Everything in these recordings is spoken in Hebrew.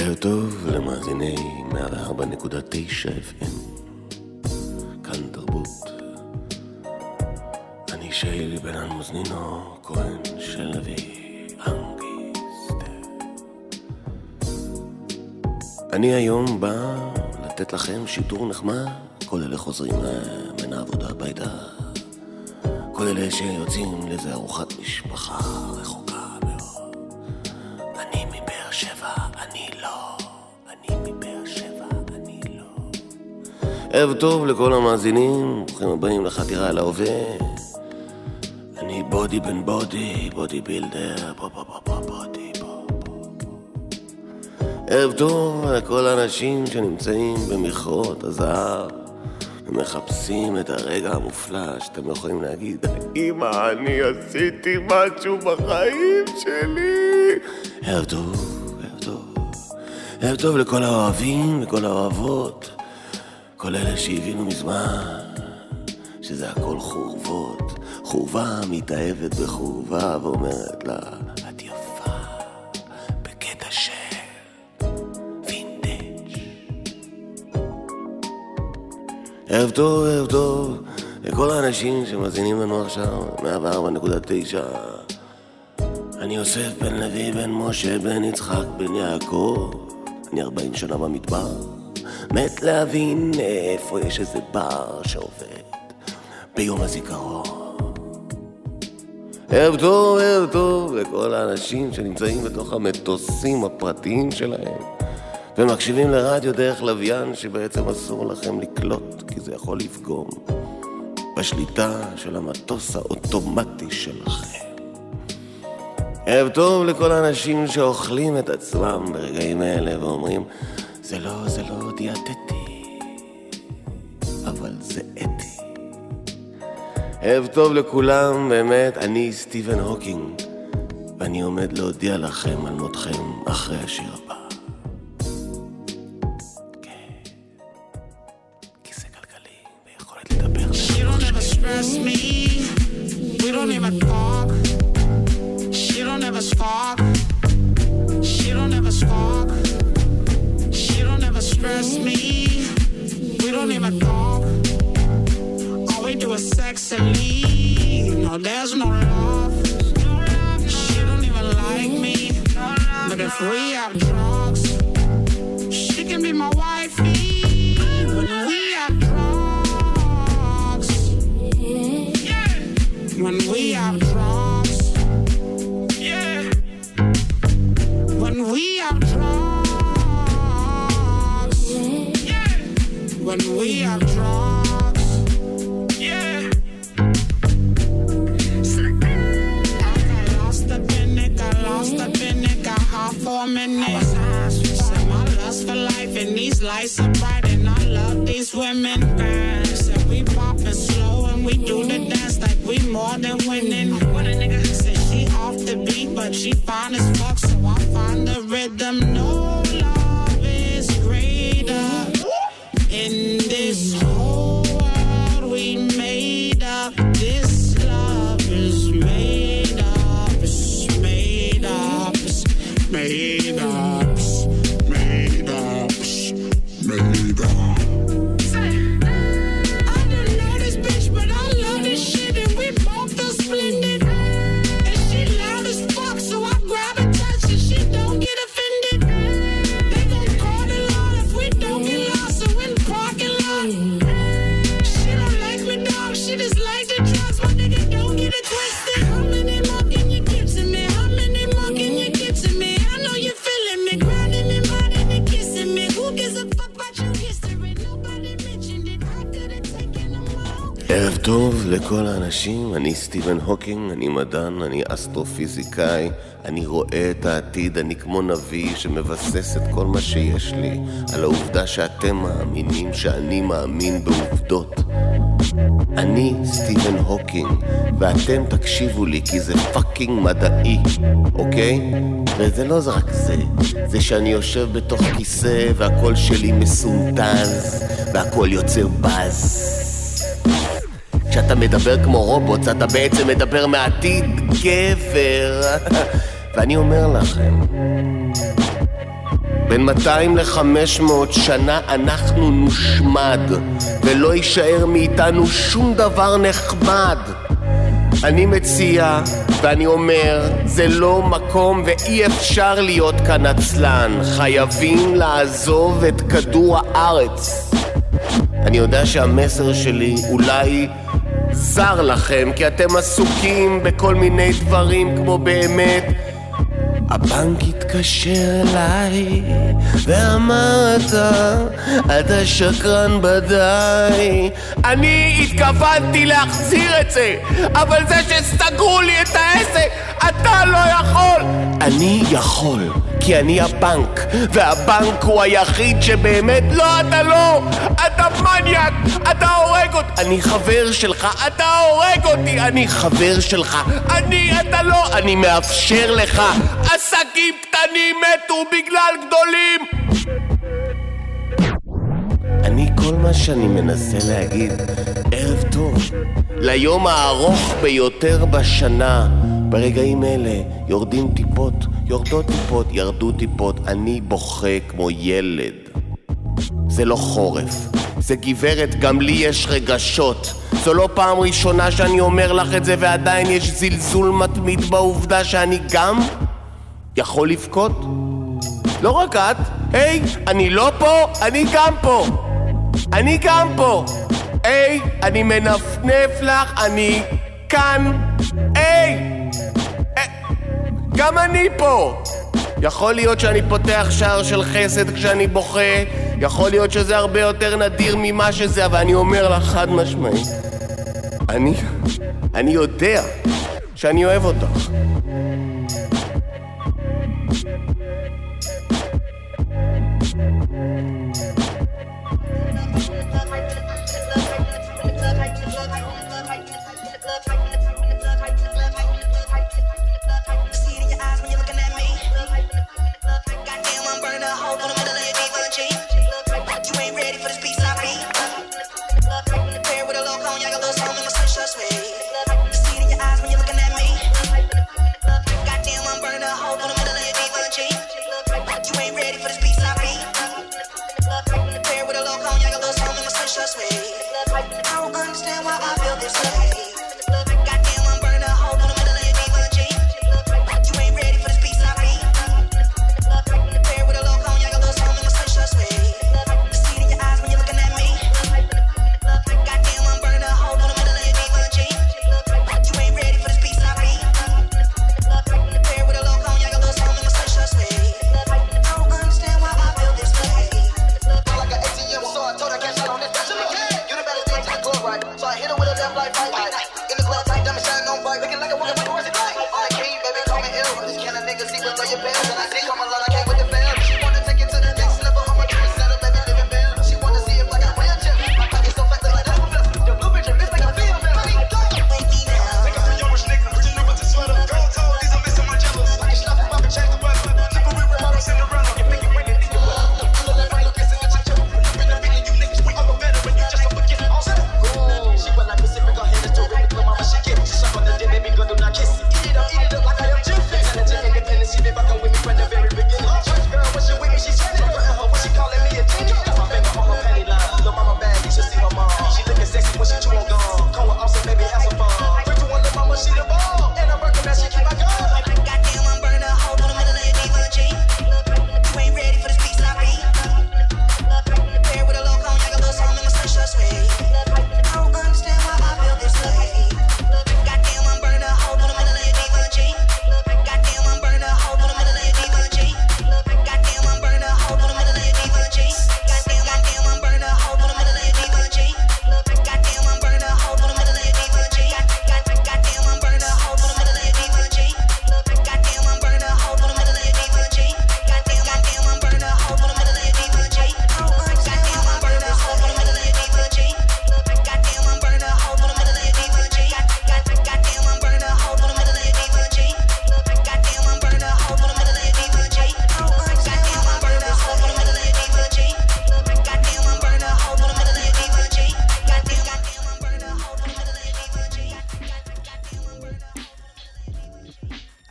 ערב טוב למאזיני 104.9 FM, כאן תרבות. אני שיילי בן אלמוזנינו, כהן שלוי, אנגיסט. אני היום בא לתת לכם שידור נחמד, כל אלה חוזרים מן העבודה הביתה. כל אלה שיוצאים לאיזה ארוחת משפחה רחוקה ערב טוב לכל המאזינים, ברוכים הבאים לחתירה אל ההווה. אני בודי בן בודי, בודי בילדר, בו בו בו בו בודי בו בו. ערב טוב לכל האנשים שנמצאים במכרות הזהב ומחפשים את הרגע המופלא שאתם יכולים להגיד, אמא, אני עשיתי משהו בחיים שלי. ערב טוב, ערב טוב. ערב טוב לכל האוהבים וכל האוהבות, כל אלה שהבינו מזמן שזה הכל חורבות. חורבה מתאהבת בחורבה ואומרת לה, את יפה בקטע של וינטג'. ערב טוב, ערב טוב לכל האנשים שמאזינים לנו עכשיו, 104.9. אני יוסף בן לוי, בן משה, בן יצחק, בן יעקב. אני 40 שנה במדבר. מת להבין איפה יש איזה בר שעובד ביום הזיכרון. ערב טוב, ערב טוב לכל האנשים שנמצאים בתוך המטוסים הפרטיים שלהם ומקשיבים לרדיו דרך לוויין שבעצם אסור לכם לקלוט כי זה יכול לפגום בשליטה של המטוס האוטומטי שלכם. ערב טוב לכל האנשים שאוכלים את עצמם ברגעים אלה ואומרים זה לא, זה לא דיאטטי, אבל זה אתי. ערב טוב לכולם, באמת, אני סטיבן הוקינג, ואני עומד להודיע לכם על מותכם אחרי השיר When we have drugs, yeah. When we have drugs, yeah. When we have drugs, yeah. I lost in it, got lost in it, got hot for a minute. My lust for life and these lights are bright and I love these women. Said more than winning. What a nigga said she off the beat, but she fine as fuck, so I find the rhythm. No לכל האנשים, אני סטיבן הוקינג, אני מדען, אני אסטרופיזיקאי, אני רואה את העתיד, אני כמו נביא שמבסס את כל מה שיש לי על העובדה שאתם מאמינים שאני מאמין בעובדות. אני סטיבן הוקינג, ואתם תקשיבו לי כי זה fucking מדעי, אוקיי? וזה לא רק זה, זה שאני יושב בתוך כיסא והקול שלי מסונטז, והקול יוצר באז. כשאתה מדבר כמו רובוט, אתה בעצם מדבר מהעתיד, גבר. ואני אומר לכם, בין 200 ל-500 שנה אנחנו נושמד, ולא יישאר מאיתנו שום דבר נחמד. אני מציע, ואני אומר, זה לא מקום ואי אפשר להיות כאן עצלן. חייבים לעזוב את כדור הארץ. אני יודע שהמסר שלי אולי זר לכם, כי אתם עסוקים בכל מיני דברים כמו באמת. הבנק התקשר אליי ואמרת אתה שקרן בדי. אני התכוונתי להחזיר את זה אבל זה שסגרו לי את העסק אתה לא יכול. אני יכול כי אני הבנק והבנק הוא היחיד שבאמת לא אתה לא אתה מניאק אתה הורג אותי. אני חבר שלך אתה הורג אותי. אני חבר שלך אני אתה לא אני מאפשר לך. עסקים קטנים מתו בגלל גדולים. אני כל מה שאני מנסה להגיד, ערב טוב, ליום הארוך ביותר בשנה. ברגעים אלה יורדים טיפות, יורדות טיפות, ירדו טיפות, אני בוכה כמו ילד. זה לא חורף, זה גברת, גם לי יש רגשות. זו לא פעם ראשונה שאני אומר לך את זה ועדיין יש זלזול מתמיד בעובדה שאני גם יכול לבכות? לא רק את, היי, אני לא פה, אני גם פה. אני גם פה. היי, אני מנפנף לך, אני כאן. היי! גם אני פה. יכול להיות שאני פותח שער של חסד כשאני בוכה, יכול להיות שזה הרבה יותר נדיר ממה שזה, אבל אני אומר לך חד משמעית, אני, אני יודע שאני אוהב אותך.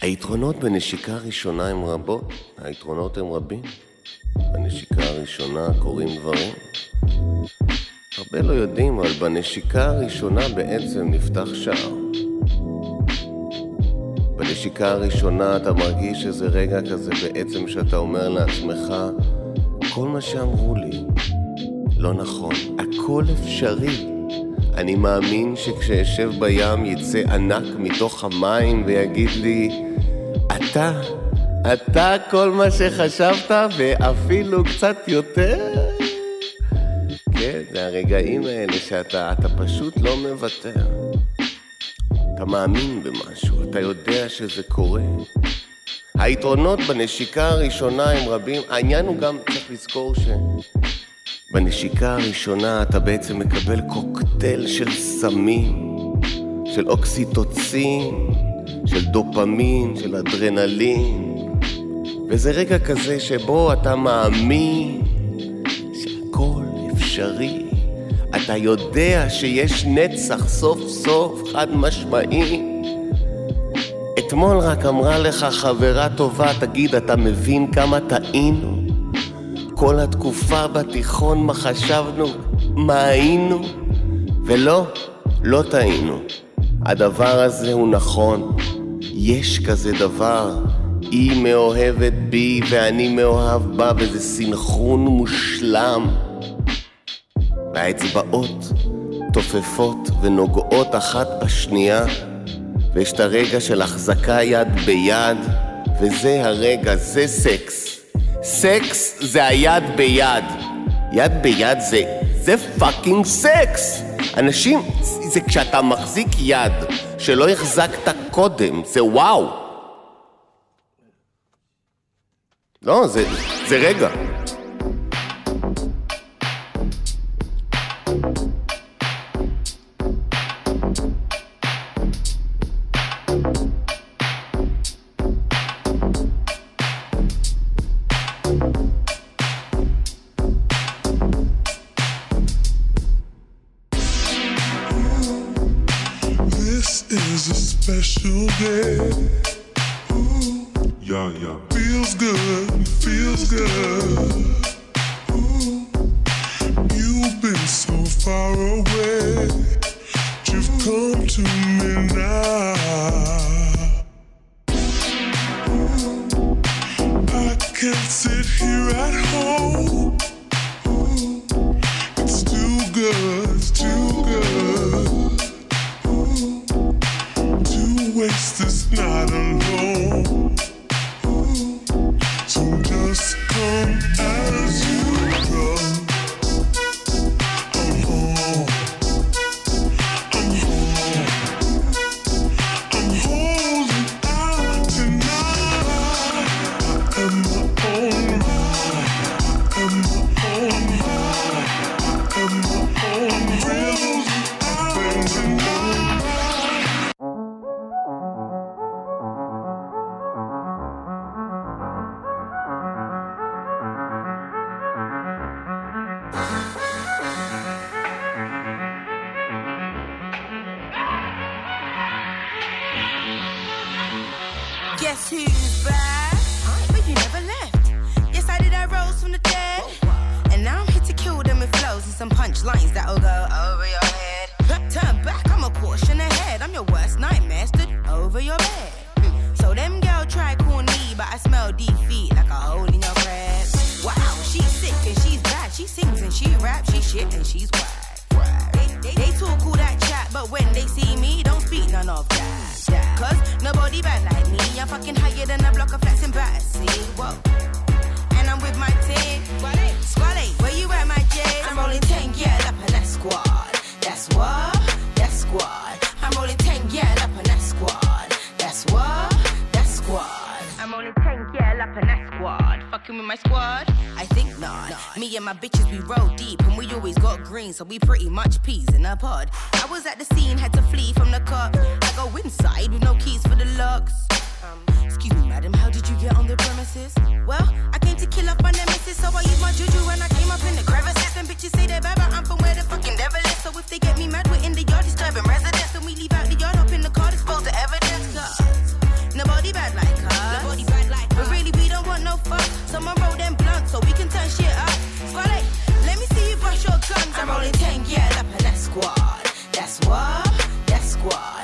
היתרונות בנשיקה ראשונה הם רבות, היתרונות הם רבים. הראשונה קורים דברים? הרבה לא יודעים, אבל בנשיקה הראשונה בעצם נפתח שער. בנשיקה הראשונה אתה מרגיש איזה רגע כזה בעצם שאתה אומר לעצמך, כל מה שאמרו לי לא נכון, הכל אפשרי. אני מאמין שכשאשב בים יצא ענק מתוך המים ויגיד לי, אתה, אתה כל מה שחשבת ואפילו קצת יותר. כן, זה הרגעים האלה שאתה פשוט לא מוותר. אתה מאמין במשהו, אתה יודע שזה קורה. היתרונות בנשיקה הראשונה הם רבים, העניין הוא גם, צריך לזכור שבנשיקה הראשונה אתה בעצם מקבל קוקטייל של סמים, של אוקסיטוצין, של דופמין, של אדרנלין, וזה רגע כזה שבו אתה מאמין שהכל אפשרי. אתה יודע שיש נצח סוף סוף חד משמעי. אתמול רק אמרה לך חברה טובה, תגיד, אתה מבין כמה טעינו? כל התקופה בתיכון מה חשבנו, מה היינו? ולא, לא טעינו. הדבר הזה הוא נכון. יש כזה דבר. היא מאוהבת בי ואני מאוהב בה, וזה סינכרון מושלם. והאצבעות תופפות ונוגעות אחת בשנייה, ויש את הרגע של החזקה יד ביד, וזה הרגע, זה סקס. סקס זה היד ביד. יד ביד זה, זה fucking סקס! אנשים, זה כשאתה מחזיק יד שלא החזקת קודם, זה וואו. לא, זה, זה רגע. Me and my bitches, we roll deep, and we always got green, so we pretty much peas in a pod. I was at the scene, had to flee from the cop. I go inside with no keys for the locks. Um, excuse me, madam, how did you get on the premises? Well, I came to kill off my nemesis, so I used my juju and I came up in the crevices. And bitches say they're bad, but I'm from where the fucking devil is. So if they get me mad, we're in the yard disturbing residents. And we leave out the yard up in the car, dispose the evidence. Cause nobody bad like us. Nobody bad like But really, we don't want no fuck. Someone roll them blunts so we can turn shit up valet. Let me see you brush your gums. I'm rolling 10, yeah, up in that squad. That's what, that squad.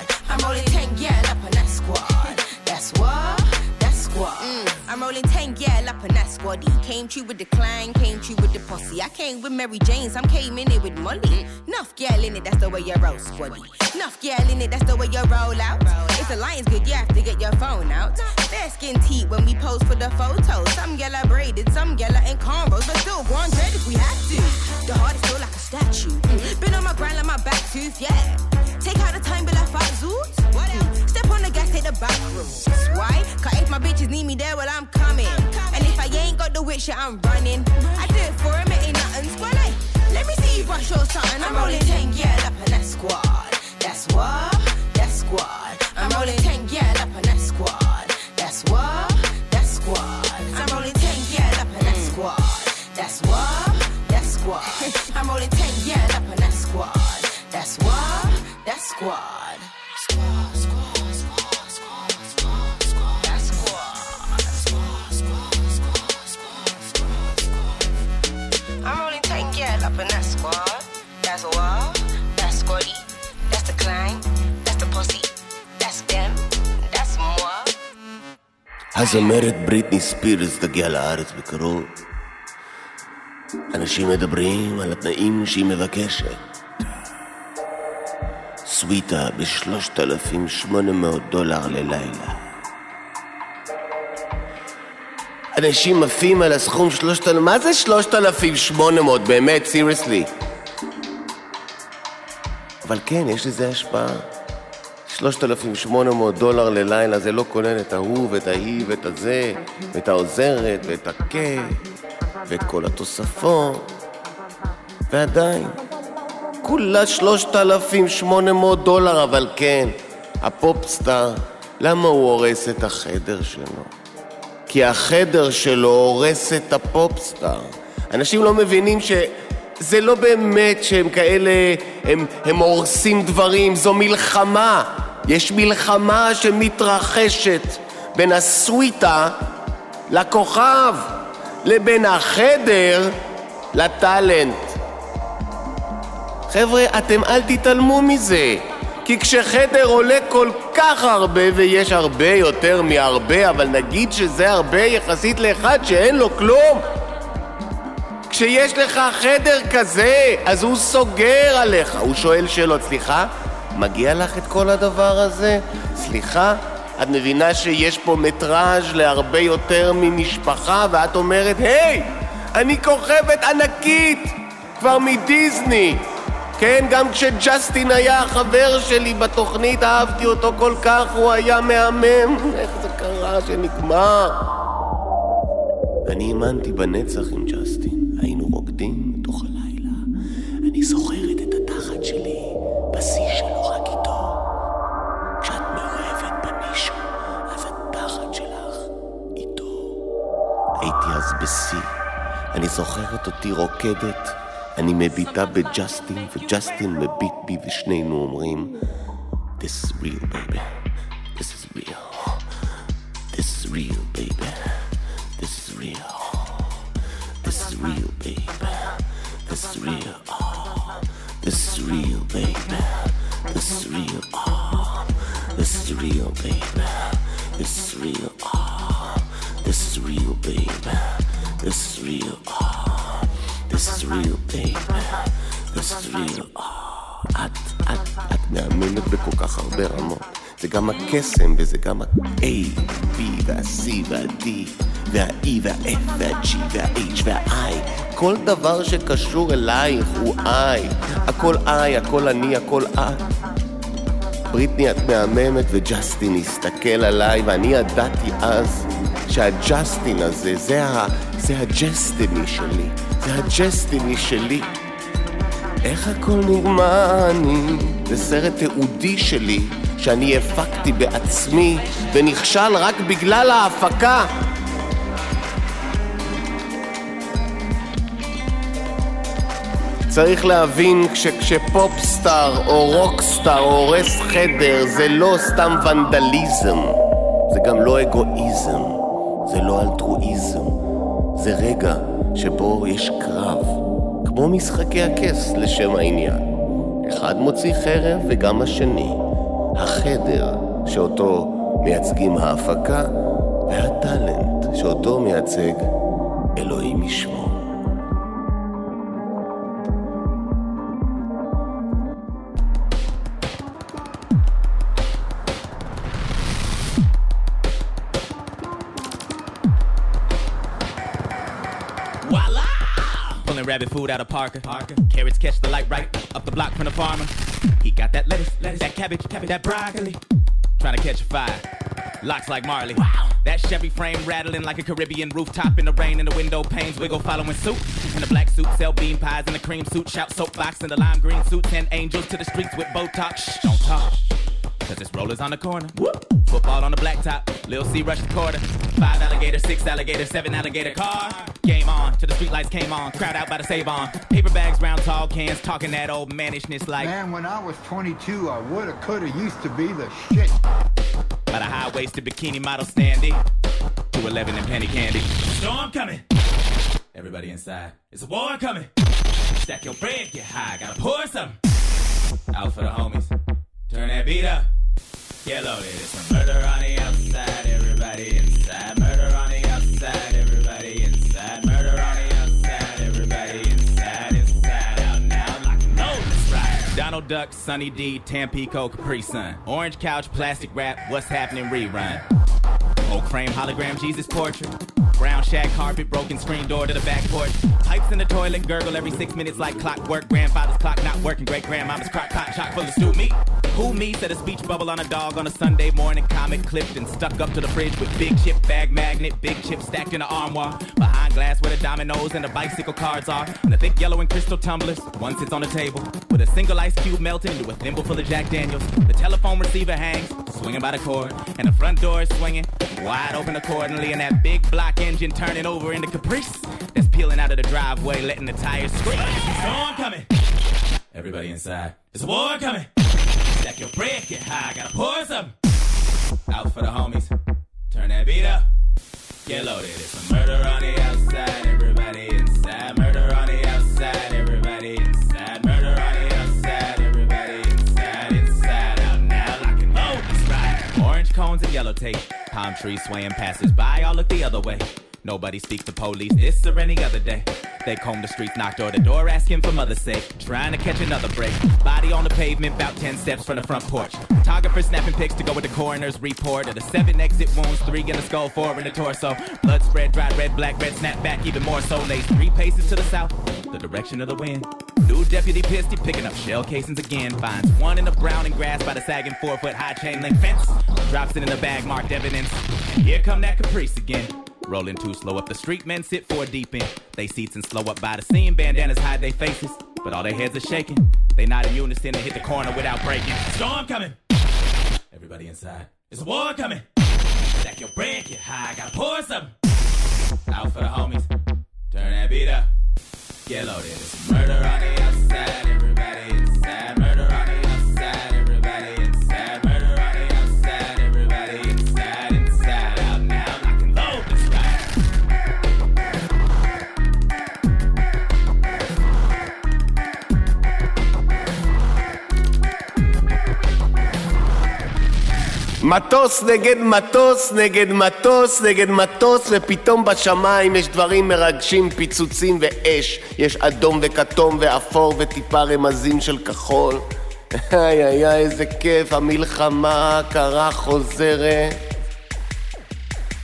Squaddy. Came true with the clan, came true with the posse. I came with Mary Jane, some came in it with Molly. Nuff girl in it, that's the way you roll, squaddy. Nuff girl in it, that's the way you roll out. If the line's good, you have to get your phone out. Fair skin teeth when we pose for the photos. Some gal are braided, some gal are in cornrows, but still go on dread if we have to. The heart is still like a statue. Been on my grind like my back tooth, yeah. Take out the time, be like fat zoots. What else? My bitches need me there, well, I'm coming. And if I ain't got the witch, yeah, I'm running. I do it for him, it ain't nothing. Squad, like, let me see you brush or something. I'm rolling 10 girl up in that squad. That's what? That's squad. I'm rolling 10 girl up in that squad. That's what? That's squad. I'm rolling 10 girl up in that squad. That's what? That's squad. I'm rolling 10 girl up in that squad. That's what? That's. Squad, squad, up in that squad. That's what? That's squaddy. That's the clan. That's the pussy. That's them. That's moi. הזמרת בריטני ספירס תגיע לארץ בקרוב. אנשים מדברים על התנאים שהיא מבקשת. סוויטה ב-3,800 דולר ללילה. אנשים עפים על הסכום 3,000... מה זה 3,800? באמת, סיריוסלי. אבל כן, יש לזה השפעה. 3,800 דולר ללילה, זה לא כולל את ההוא ואת ההיא ואת הזה, ואת העוזרת ואת הכה, ואת כל התוספות. ועדיין, כולה 3,800 דולר, אבל כן, הפופסטאר, למה הוא הורס את החדר שלו? כי החדר שלו הורס את הפופסטאר. אנשים לא מבינים ש... זה לא באמת שהם כאלה, הם, הם הורסים דברים, זו מלחמה. יש מלחמה שמתרחשת בין הסוויטה לכוכב, לבין החדר לטאלנט. חבר'ה, אתם אל תתעלמו מזה. כי כשחדר עולה כל כך הרבה, ויש הרבה יותר מהרבה, אבל נגיד שזה הרבה יחסית לאחד שאין לו כלום, כשיש לך חדר כזה, אז הוא סוגר עליך. הוא שואל שאלות, סליחה, מגיע לך את כל הדבר הזה? סליחה, את מבינה שיש פה מטראז' להרבה יותר ממשפחה, ואת אומרת, היי, אני כוכבת ענקית, כבר מדיסני. כן, גם כשג'סטין היה החבר שלי בתוכנית, אהבתי אותו כל כך, הוא היה מהמם. איך זה קרה שנגמר? אני האמנתי בנצח עם ג'סטין. היינו רוקדים בתוך הלילה. אני זוכרת את התחת שלי בשיא שלו רק איתו. כשאת מאוהבת במישהו, אז התחת שלך איתו. הייתי אז בשיא. אני זוכרת אותי רוקדת, אני מביטה בג'סטין, וג'סטין מביט בי, ושנינו אומרים, This is real, baby. This is real. This is real, baby. This is real. This is real, baby. This is real. Oh, this is real, baby. This is real. Oh, this is real, baby. This is real. Oh, this is real, baby. This is real. This is real, baby. This is real. Oh, את, את, את מהממת בכל כך הרבה רמות. זה גם הקסם וזה גם ה-A, B וה-C וה-D וה-E וה-F וה-G וה-H וה-I. כל דבר שקשור אלייך הוא I. הכל I, הכל אני, הכל את. בריטני את מהממת וג'סטין הסתכל עליי ואני ידעתי אז שהג'סטין הזה זה, זה הג'סטיני שלי, זה הג'סטיני שלי. איך הכל נגמר אני? זה סרט תיעודי שלי שאני הפקתי בעצמי ונכשל רק בגלל ההפקה. צריך להבין כש, כשפופסטאר או רוקסטאר הורס חדר זה לא סתם ונדליזם, זה גם לא אגואיזם, זה לא אלטרואיזם, זה רגע שבו יש קרב, כמו משחקי הכס לשם העניין. אחד מוציא חרב וגם השני. החדר שאותו מייצגים ההפקה והטאלנט שאותו מייצג אלוהים ישמור. Rabbit food out of Parker. Parker. Carrots catch the light right up the block from the farmer. He got that lettuce, lettuce that cabbage, cabbage, that broccoli. Trying to catch a fire. Locks like Marley. Wow. That Chevy frame rattling like a Caribbean rooftop in the rain and the window panes wiggle following suit. In the black suit, sell bean pies in the cream suit, shout soapbox in the lime green suit, send angels to the streets with Botox. Shh, don't talk. Cause it's rollers on the corner. Football on the blacktop. Lil C rush the quarter. Five alligator, six alligator, seven alligator car. Game on, till the streetlights came on. Crowd out by the save on. Paper bags, round tall cans, talking that old mannishness like. Man, when I was 22, I woulda, coulda, used to be the shit. By the high waisted bikini model standing. 211 and penny candy. Storm coming. Everybody inside. It's a war coming. Stack your bread, get high. Gotta pour some. Out for the homies. Turn that beat up. Get loaded. It's a murder on the outside. Everybody inside. Donald Duck, Sunny D, Tampico, Capri Sun. Orange couch, plastic wrap. What's happening? Rerun. Oak frame hologram Jesus portrait. Brown shag carpet, broken screen door to the back porch. Pipes in the toilet, gurgle every six minutes like clockwork. Grandfather's clock not working, great grandmama's crock pot chock full of stew meat. Who me said a speech bubble on a dog on a Sunday morning, comic clipped and stuck up to the fridge with big chip bag magnet, big chip stacked in the armoire. Behind glass where the dominoes and the bicycle cards are. And the thick yellow and crystal tumblers, one sits on the table with a single ice cube melting into a thimble full of Jack Daniels. The telephone receiver hangs, swinging by the cord, and the front door is swinging wide open accordingly, and that big block engine turning over into Caprice that's peeling out of the driveway, letting the tires scream. Storm coming. Everybody inside. There's a war coming. Your bread, get high, gotta pour some. Out for the homies. Turn that beat up. Get loaded. It's a murder on the outside. Everybody inside. Murder on the outside. Everybody inside. Murder on the outside. Everybody inside. Inside out now. Lock and load. Let's. Orange cones and yellow tape. Palm trees swaying passers by. All look the other way. Nobody speaks to police this or any other day. They comb the streets, knock door to door, asking for mother's sake. Trying to catch another break. Body on the pavement, about 10 steps from the front porch. Photographer snapping pics to go with the coroner's report of the seven exit wounds, three in the skull, four in the torso. Blood spread, dried red, black, red, snap back, even more so. Lays three paces to the south, the direction of the wind. New deputy pissed, picking up shell casings again. Finds one in the brown and grass by the sagging four foot high chain link fence. Drops it in the bag marked evidence. And here come that caprice again. Rolling too slow up the street, men sit four deep in. They seats and slow up by the scene, bandanas hide their faces, but all their heads are shaking. They not in unison and hit the corner without breaking. Storm coming! Everybody inside. It's a war coming! Stack your bread, get high, gotta pour some! Out for the homies. Turn that beat up. Get loaded. It's murder on the outside, מטוס נגד מטוס נגד מטוס נגד מטוס ופתאום בשמיים יש דברים מרגשים, פיצוצים ואש. יש אדום וכתום ואפור וטיפה רמזים של כחול. איי איי איי איזה כיף, המלחמה הקרה חוזרת.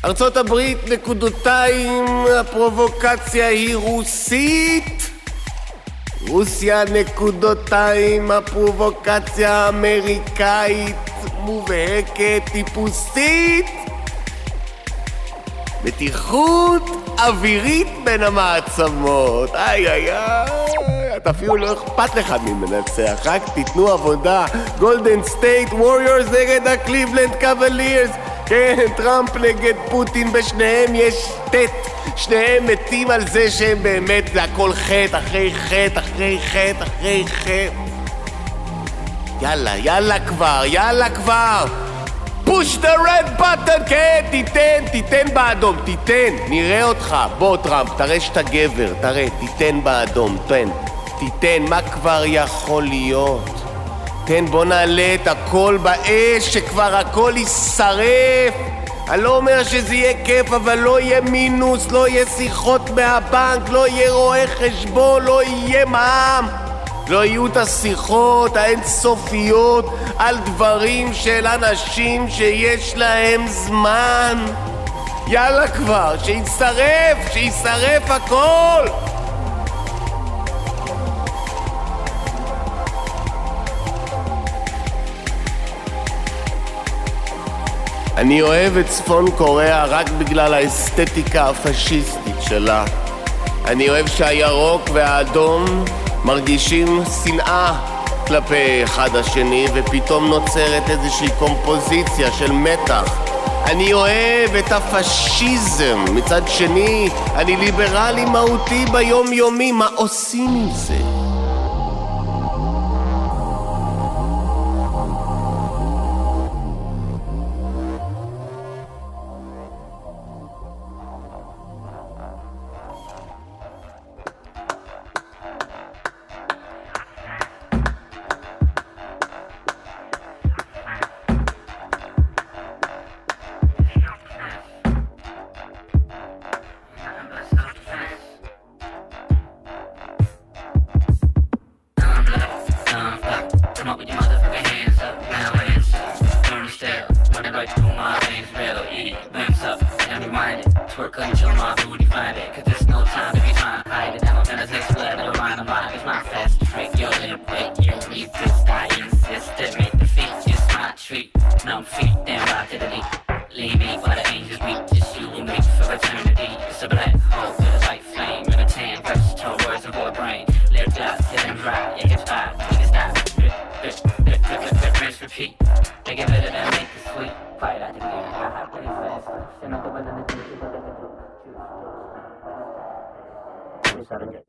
ארצות הברית נקודותיים, הפרובוקציה היא רוסית. רוסיה נקודותיים, הפרובוקציה האמריקאית מובהקת, טיפוסית מתיחות אווירית בין המעצמות. איי איי איי, אתה אפילו לא אכפת לך מי מנצח, רק תיתנו עבודה. גולדן סטייט ווריורס נגד הקליבלנד קוולירס. כן, טראמפ נגד פוטין, בשניהם יש טט. שניהם מתים על זה שהם באמת, זה הכל חטא אחרי חטא אחרי חטא אחרי חטא. יאללה, יאללה כבר, יאללה כבר! push the red button, כן, תיתן, תיתן באדום, תיתן, נראה אותך. בוא, טראמפ, תראה שאתה גבר, תראה, תיתן באדום, תן. תיתן, מה כבר יכול להיות? תן, בוא נעלה את הכל באש, שכבר הכל יישרף. אני לא אומר שזה יהיה כיף, אבל לא יהיה מינוס, לא יהיה שיחות מהבנק, לא יהיה רואה חשבון, לא יהיה מע"מ. לא יהיו את השיחות האינסופיות על דברים של אנשים שיש להם זמן. יאללה כבר, שישרף, שישרף הכל! אני אוהב את צפון קוריאה רק בגלל האסתטיקה הפשיסטית שלה. אני אוהב שהירוק והאדום מרגישים שנאה כלפי אחד השני, ופתאום נוצרת איזושהי קומפוזיציה של מתח. אני אוהב את הפשיזם. מצד שני, אני ליברלי מהותי ביום-יומי. מה עושים עם זה? Make it better than make the sweet. Fight, I think I have pretty fast. Shouldn't I'm I'm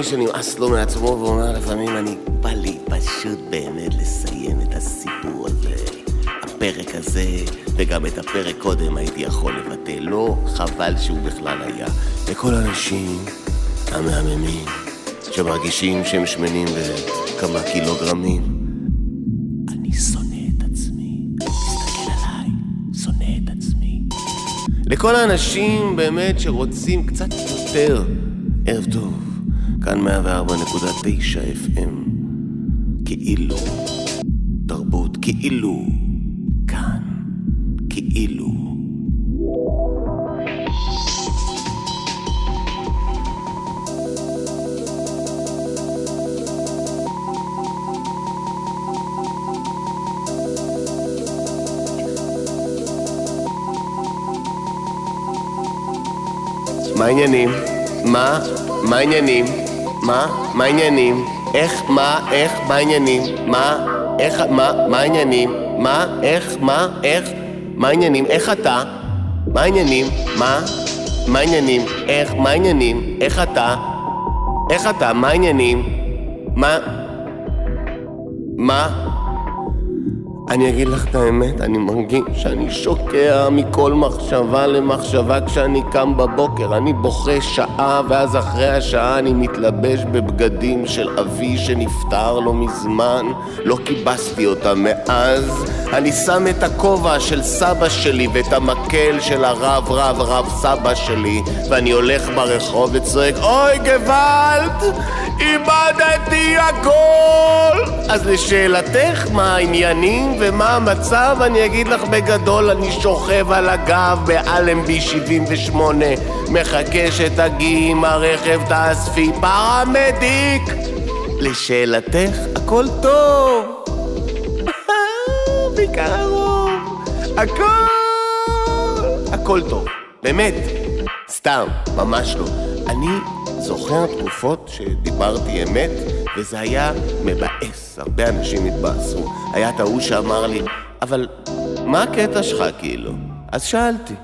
מי שנמאס לו מעצמו ואומר לפעמים אני בא לי פשוט באמת לסיים את הסיפור הזה. הפרק הזה וגם את הפרק קודם הייתי יכול לבטל. לא, חבל שהוא בכלל היה. לכל האנשים המהממים שמרגישים שהם שמנים בכמה קילוגרמים. אני שונא את עצמי. תסתכל עליי, שונא את עצמי. לכל האנשים באמת שרוצים קצת יותר ערב טוב. כאן 104.9 FM. כאילו. תרבות כאילו. כאן. כאילו. מה העניינים? מה? מה העניינים? מה? מה העניינים? איך? מה? איך? מה העניינים? מה? איך, מה, מה העניינים? מה, איך, מה, איך? מה העניינים? איך אתה? מה העניינים? מה? מה העניינים? איך? מה העניינים? איך אתה? איך אתה? מה העניינים? מה? מה? אני אגיד לך את האמת, אני מרגיש שאני שוקע מכל מחשבה למחשבה כשאני קם בבוקר. אני בוכה שעה, ואז אחרי השעה אני מתלבש בבגדים של אבי שנפטר לא מזמן. לא כיבסתי אותם מאז. אני שם את הכובע של סבא שלי ואת המקל של הרב רב רב סבא שלי, ואני הולך ברחוב וצועק, אוי גוואלד! איבדתי הכל! אז לשאלתך, מה העניינים ומה המצב? אני אגיד לך בגדול, אני שוכב על הגב באלנבי 78 מחכה שתגיעי עם הרכב תאספי פרמדיק! לשאלתך, הכל טוב! בעיקר הרוב! הכל! הכל טוב. באמת. סתם, ממש לא. אני זוכר תקופות שדיברתי אמת, וזה היה מבאס. הרבה אנשים התבאסו. היה את ההוא שאמר לי, אבל מה הקטע שלך כאילו? אז שאלתי.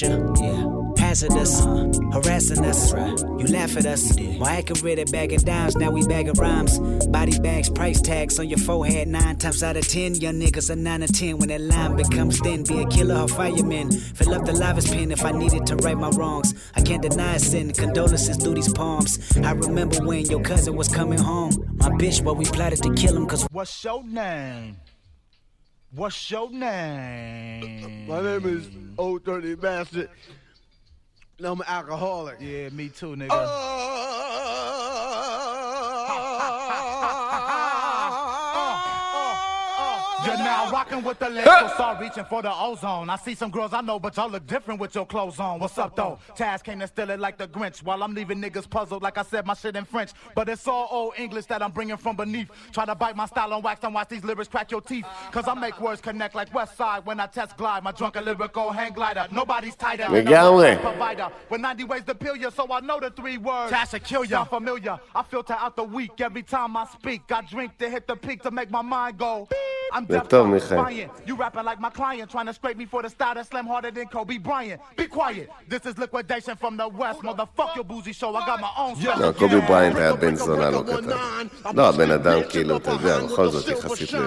The pressure. Hazardous, uh-huh. harassing us. Right. You laugh at us. Why accurate at bagging dimes? Now we bagging rhymes. Body bags, price tags on your forehead. Nine times out of ten, young niggas are nine or ten. When that line becomes thin, be a killer or fireman. Fill up the livest pen if I needed to right my wrongs. I can't deny sin. Condolences through these palms. I remember when your cousin was coming home. My bitch, but we plotted to kill him cause What's your name? What's your uh, name? My name is Old Dirty Bastard. And I'm an alcoholic. Yeah, me too, nigga. Oh, You're now rocking with the label, start reaching for the ozone. I see some girls I know, but y'all look different with your clothes on. What's up though? Taz came to steal it like the Grinch, while I'm leaving niggas puzzled. Like I said, my shit in French, but it's all old English that I'm bringing from beneath. Try to bite my style on wax and watch these lyrics crack your teeth. Cause I make words connect like West Side when I test glide. My drunken lyrical hang glider, nobody's tighter. Legalne. Provider with 90 ways to peel you, so I know the three words. Taz to kill you. Sound familiar? I filter out the weak every time I speak. I drink to hit the peak to make my mind go. Beep. I'm זה deaf, טוב, I'm מיכאל. defiant. You rapping like my client, trying to scrape me for the style that slam harder than Kobe Bryant. Be quiet. This is liquidation from the west. Motherfuck your boozy show. I got my own special לא, קובי gang. בריינט היה בן זונה לא קטן. לא, הבן אדם כאילו, אתה יודע, בכל זאת יחסית ל-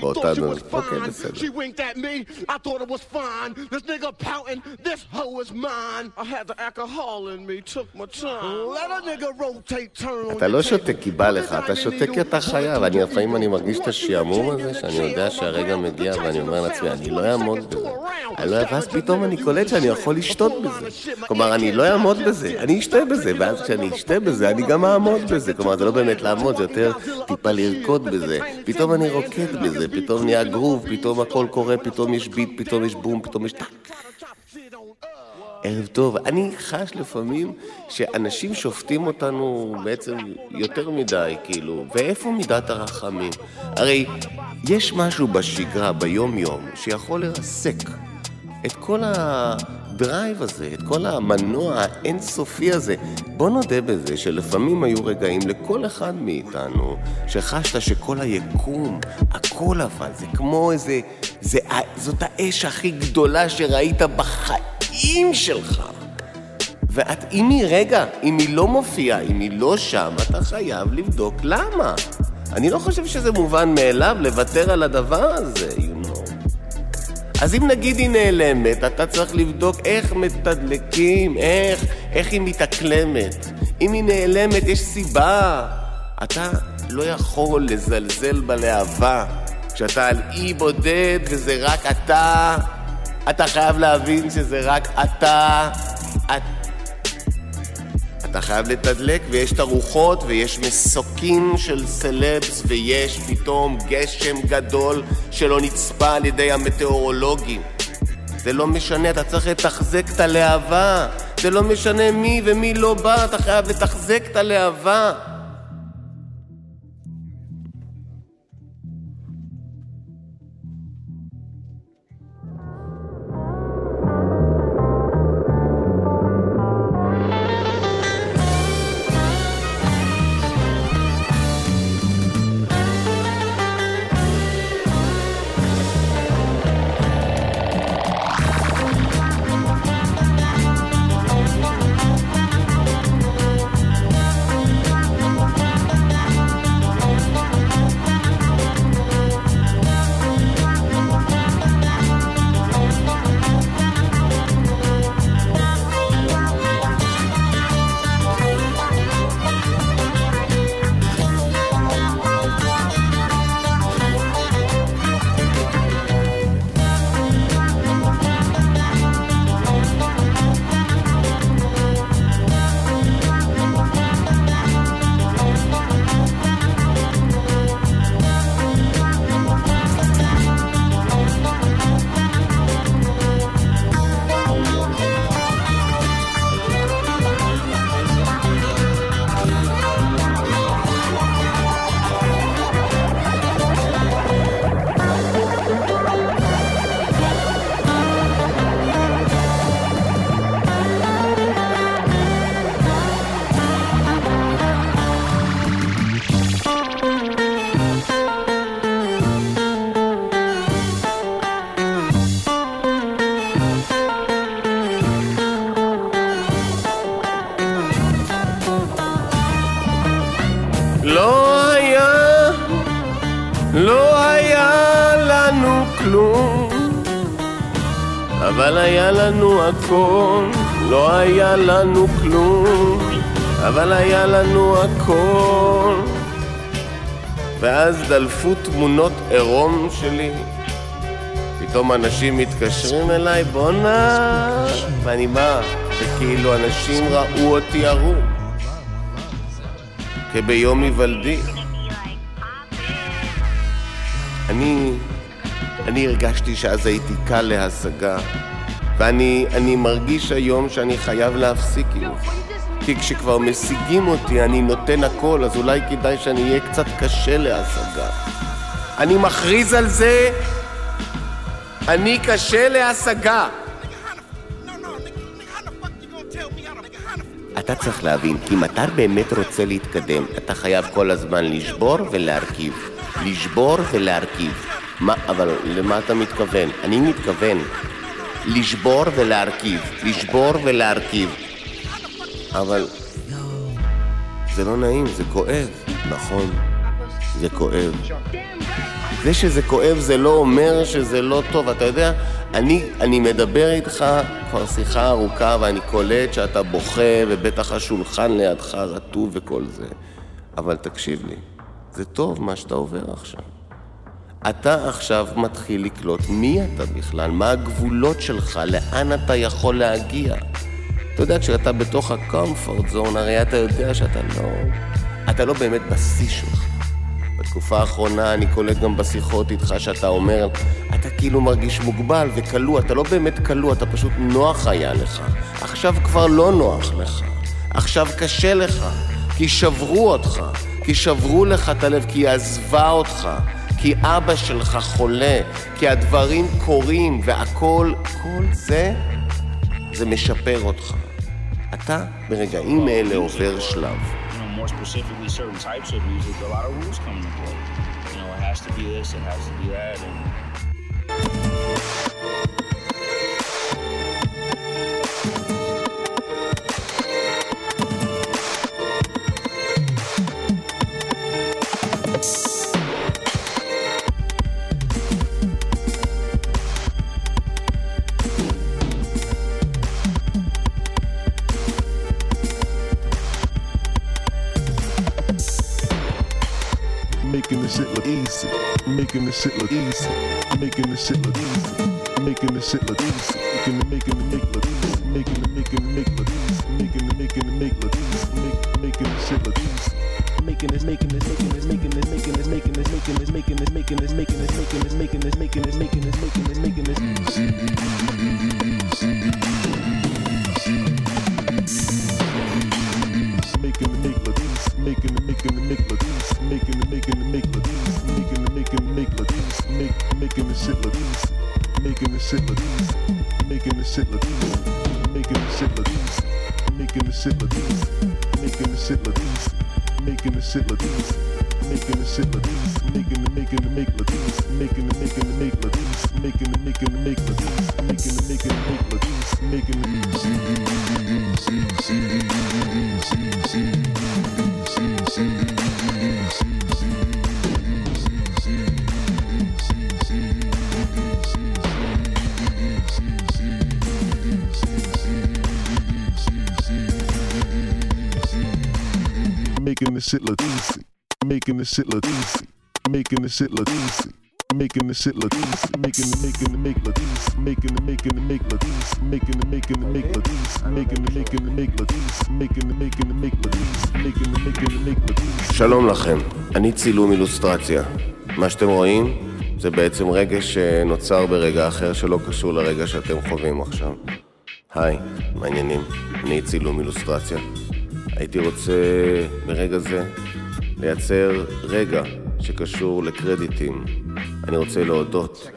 באותה דמות. אוקיי, בסדר. She winked at me, I thought it was fine. This nigga pouting, this hoe is mine. I had the alcohol in me, took my time. Let a nigga rotate, turn on אתה your לא table. שותה כי בא לך, אתה שותה כי אתה חייב. אני לפעמים אני מרגיש את השעמום הזה, שאני יודע שהרגע מגיע ואני אומר לעצמי, אני לא אעמוד בזה. אני לא... ואז פתאום אני קולט שאני יכול לשתות בזה. כלומר, אני לא אעמוד בזה, אני אשתה בזה, ואז כשאני אשתה בזה, אני גם אעמוד בזה. כלומר, זה לא באמת לעמוד, זה יותר טיפה לרקוד בזה. פתאום אני רוקד בזה, פתאום נהיה גרוב, פתאום הכל קורה, פתאום יש beat, פתאום יש בום, פתאום יש tak. ערב טוב. אני חש לפעמים שאנשים שופטים אותנו בעצם יותר מדי, כאילו, ואיפה מידת הרחמים? הרי יש משהו בשגרה, ביום-יום, שיכול לרסק את כל ה drive הזה, את כל המנוע האינסופי הזה. בוא נודה בזה שלפעמים היו רגעים לכל אחד מאיתנו שחשת שכל היקום, הכל אבל, זה כמו איזה... זה, זאת האש הכי גדולה שראית בחיים שלך. ואת, אם היא, רגע, אם היא לא מופיעה, אם היא לא שם, אתה חייב לבדוק למה. אני לא חושב שזה מובן מאליו לוותר על הדבר הזה, you know. אז אם נגיד היא נעלמת, אתה צריך לבדוק איך מתדלקים, איך, איך היא מתאקלמת. אם היא נעלמת, יש סיבה. אתה לא יכול לזלזל בלהבה. כשאתה על אי בודד וזה רק אתה, אתה חייב להבין שזה רק אתה. את... אתה חייב לתדלק, ויש את הרוחות, ויש מסוקים של סלבס, ויש פתאום גשם גדול שלא נצפה על ידי המטאורולוגים. זה לא משנה, אתה צריך לתחזק את הלהבה. זה לא משנה מי ומי לא בא, אתה חייב לתחזק את הלהבה. הכל, לא היה לנו כלום, אבל היה לנו הכל. ואז דלפו תמונות עירום שלי, פתאום אנשים מתקשרים אליי, בואנה, ואני מה? וכאילו אנשים ראו אותי ערום. כביום היוולדי. אני, אני הרגשתי שאז הייתי קל להשגה, ואני אני מרגיש היום שאני חייב להפסיק עם זה. כי כשכבר משיגים אותי אני נותן הכל, אז אולי כדאי שאני אהיה קצת קשה להשגה. אני מכריז על זה, אני קשה להשגה. אתה צריך להבין, כי אם אתה באמת רוצה להתקדם, אתה חייב כל הזמן לשבור ולהרכיב. לשבור ולהרכיב. מה, אבל למה אתה מתכוון? אני מתכוון לשבור ולהרכיב. לשבור ולהרכיב. אבל זה לא נעים, זה כואב. נכון, זה כואב. זה שזה כואב זה לא אומר שזה לא טוב. אתה יודע, אני, אני מדבר איתך כבר שיחה ארוכה ואני קולט שאתה בוכה ובטח השולחן לידך רטוב וכל זה. אבל תקשיב לי, זה טוב מה שאתה עובר עכשיו. אתה עכשיו מתחיל לקלוט מי אתה בכלל, מה הגבולות שלך, לאן אתה יכול להגיע. אתה יודע, כשאתה בתוך ה-comfort zone, הרי אתה יודע שאתה לא... אתה לא באמת בשיא שלך. בתקופה האחרונה אני קולט גם בשיחות איתך שאתה אומר, אתה כאילו מרגיש מוגבל וכלוא, אתה לא באמת כלוא, אתה פשוט נוח היה לך. עכשיו כבר לא נוח לך. עכשיו קשה לך, כי שברו אותך, כי שברו לך את הלב, כי היא עזבה אותך, כי אבא שלך חולה, כי הדברים קורים והכל, כל זה, זה משפר אותך. אתה ברגעים אלה עובר שלב. You Making this shit look easy. Making this shit look easy. Making this shit look easy. Making it, making it make look easy. Making it, making it make look easy. Making it, making it make look easy. Make, making this shit look easy. Making this, making this, making this, making this, making this, making this, making this, making this, making this, making this, making this, making this, making this, making this, making this, making this shit Latinas, making the shit Latinas, making the making the make Latinas, making the making the make Latinas, making the making the make Latinas. This shit look easy. Making this shit look easy. Making this shit look easy. Making it, making it make look easy. Making it, making it make look easy. Making it, making it make look easy. Making it, making it make look easy. Making it, making it make look easy. Making it, making it make look easy. שלום לכם, אני צילום אילוסטרציה. מה שאתם רואים זה בעצם רגש שנוצר ברגע אחר שלא קשור לרגע שאתם חווים עכשיו. היי, מעניינים, אני צילום אילוסטרציה. הייתי רוצה ברגע זה לייצר רגע שקשור לקרדיטים. אני רוצה להודות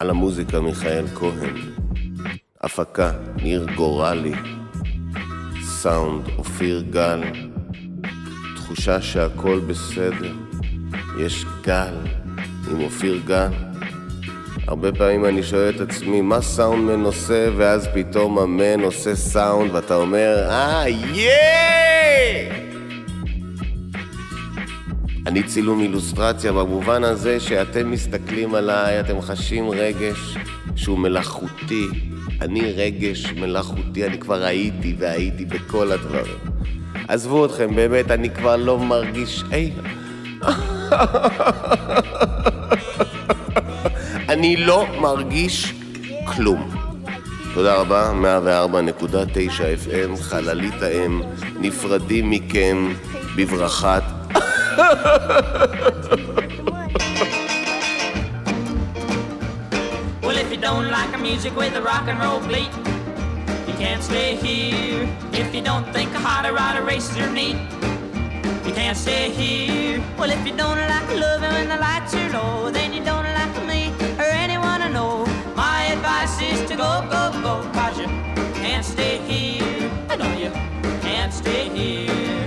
על המוזיקה מיכאל כהן, הפקה ניר גורלי, סאונד אופיר גל, תחושה שהכל בסדר, יש גל עם אופיר גל. הרבה פעמים אני שואל את עצמי, מה סאונדמן עושה, ואז פתאום המן עושה סאונד, ואתה אומר, אה, ייי! אני צילום אילוסטרציה במובן הזה שאתם מסתכלים עליי, אתם חשים רגש שהוא מלאכותי. אני רגש מלאכותי, אני כבר הייתי והייתי בכל הדברים. עזבו אתכם, באמת, אני כבר לא מרגיש... היי... אני לא מרגיש כלום. תודה רבה, 104.9 FM, חללית האם, נפרדים מכם בברכת... Well, if you don't like a music with a rock and roll beat, you can't stay here. If you don't think a harder rider races are neat, you can't stay here. Well, if you don't like loving when the lights are low, then you don't like me or anyone I know. My advice is to go, go, go, cause you can't stay here. I know you can't stay here.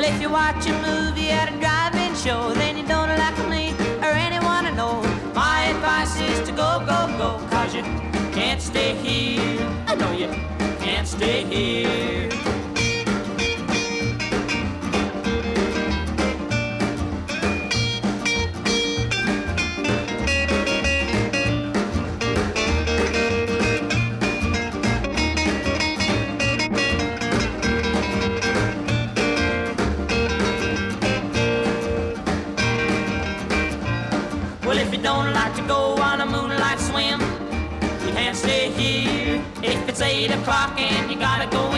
Well, if you watch a movie at a drive-in show, then you don't like me or anyone I know. My advice is to go, go, go, cause you can't stay here. I know you can't stay here. O'clock and you gotta go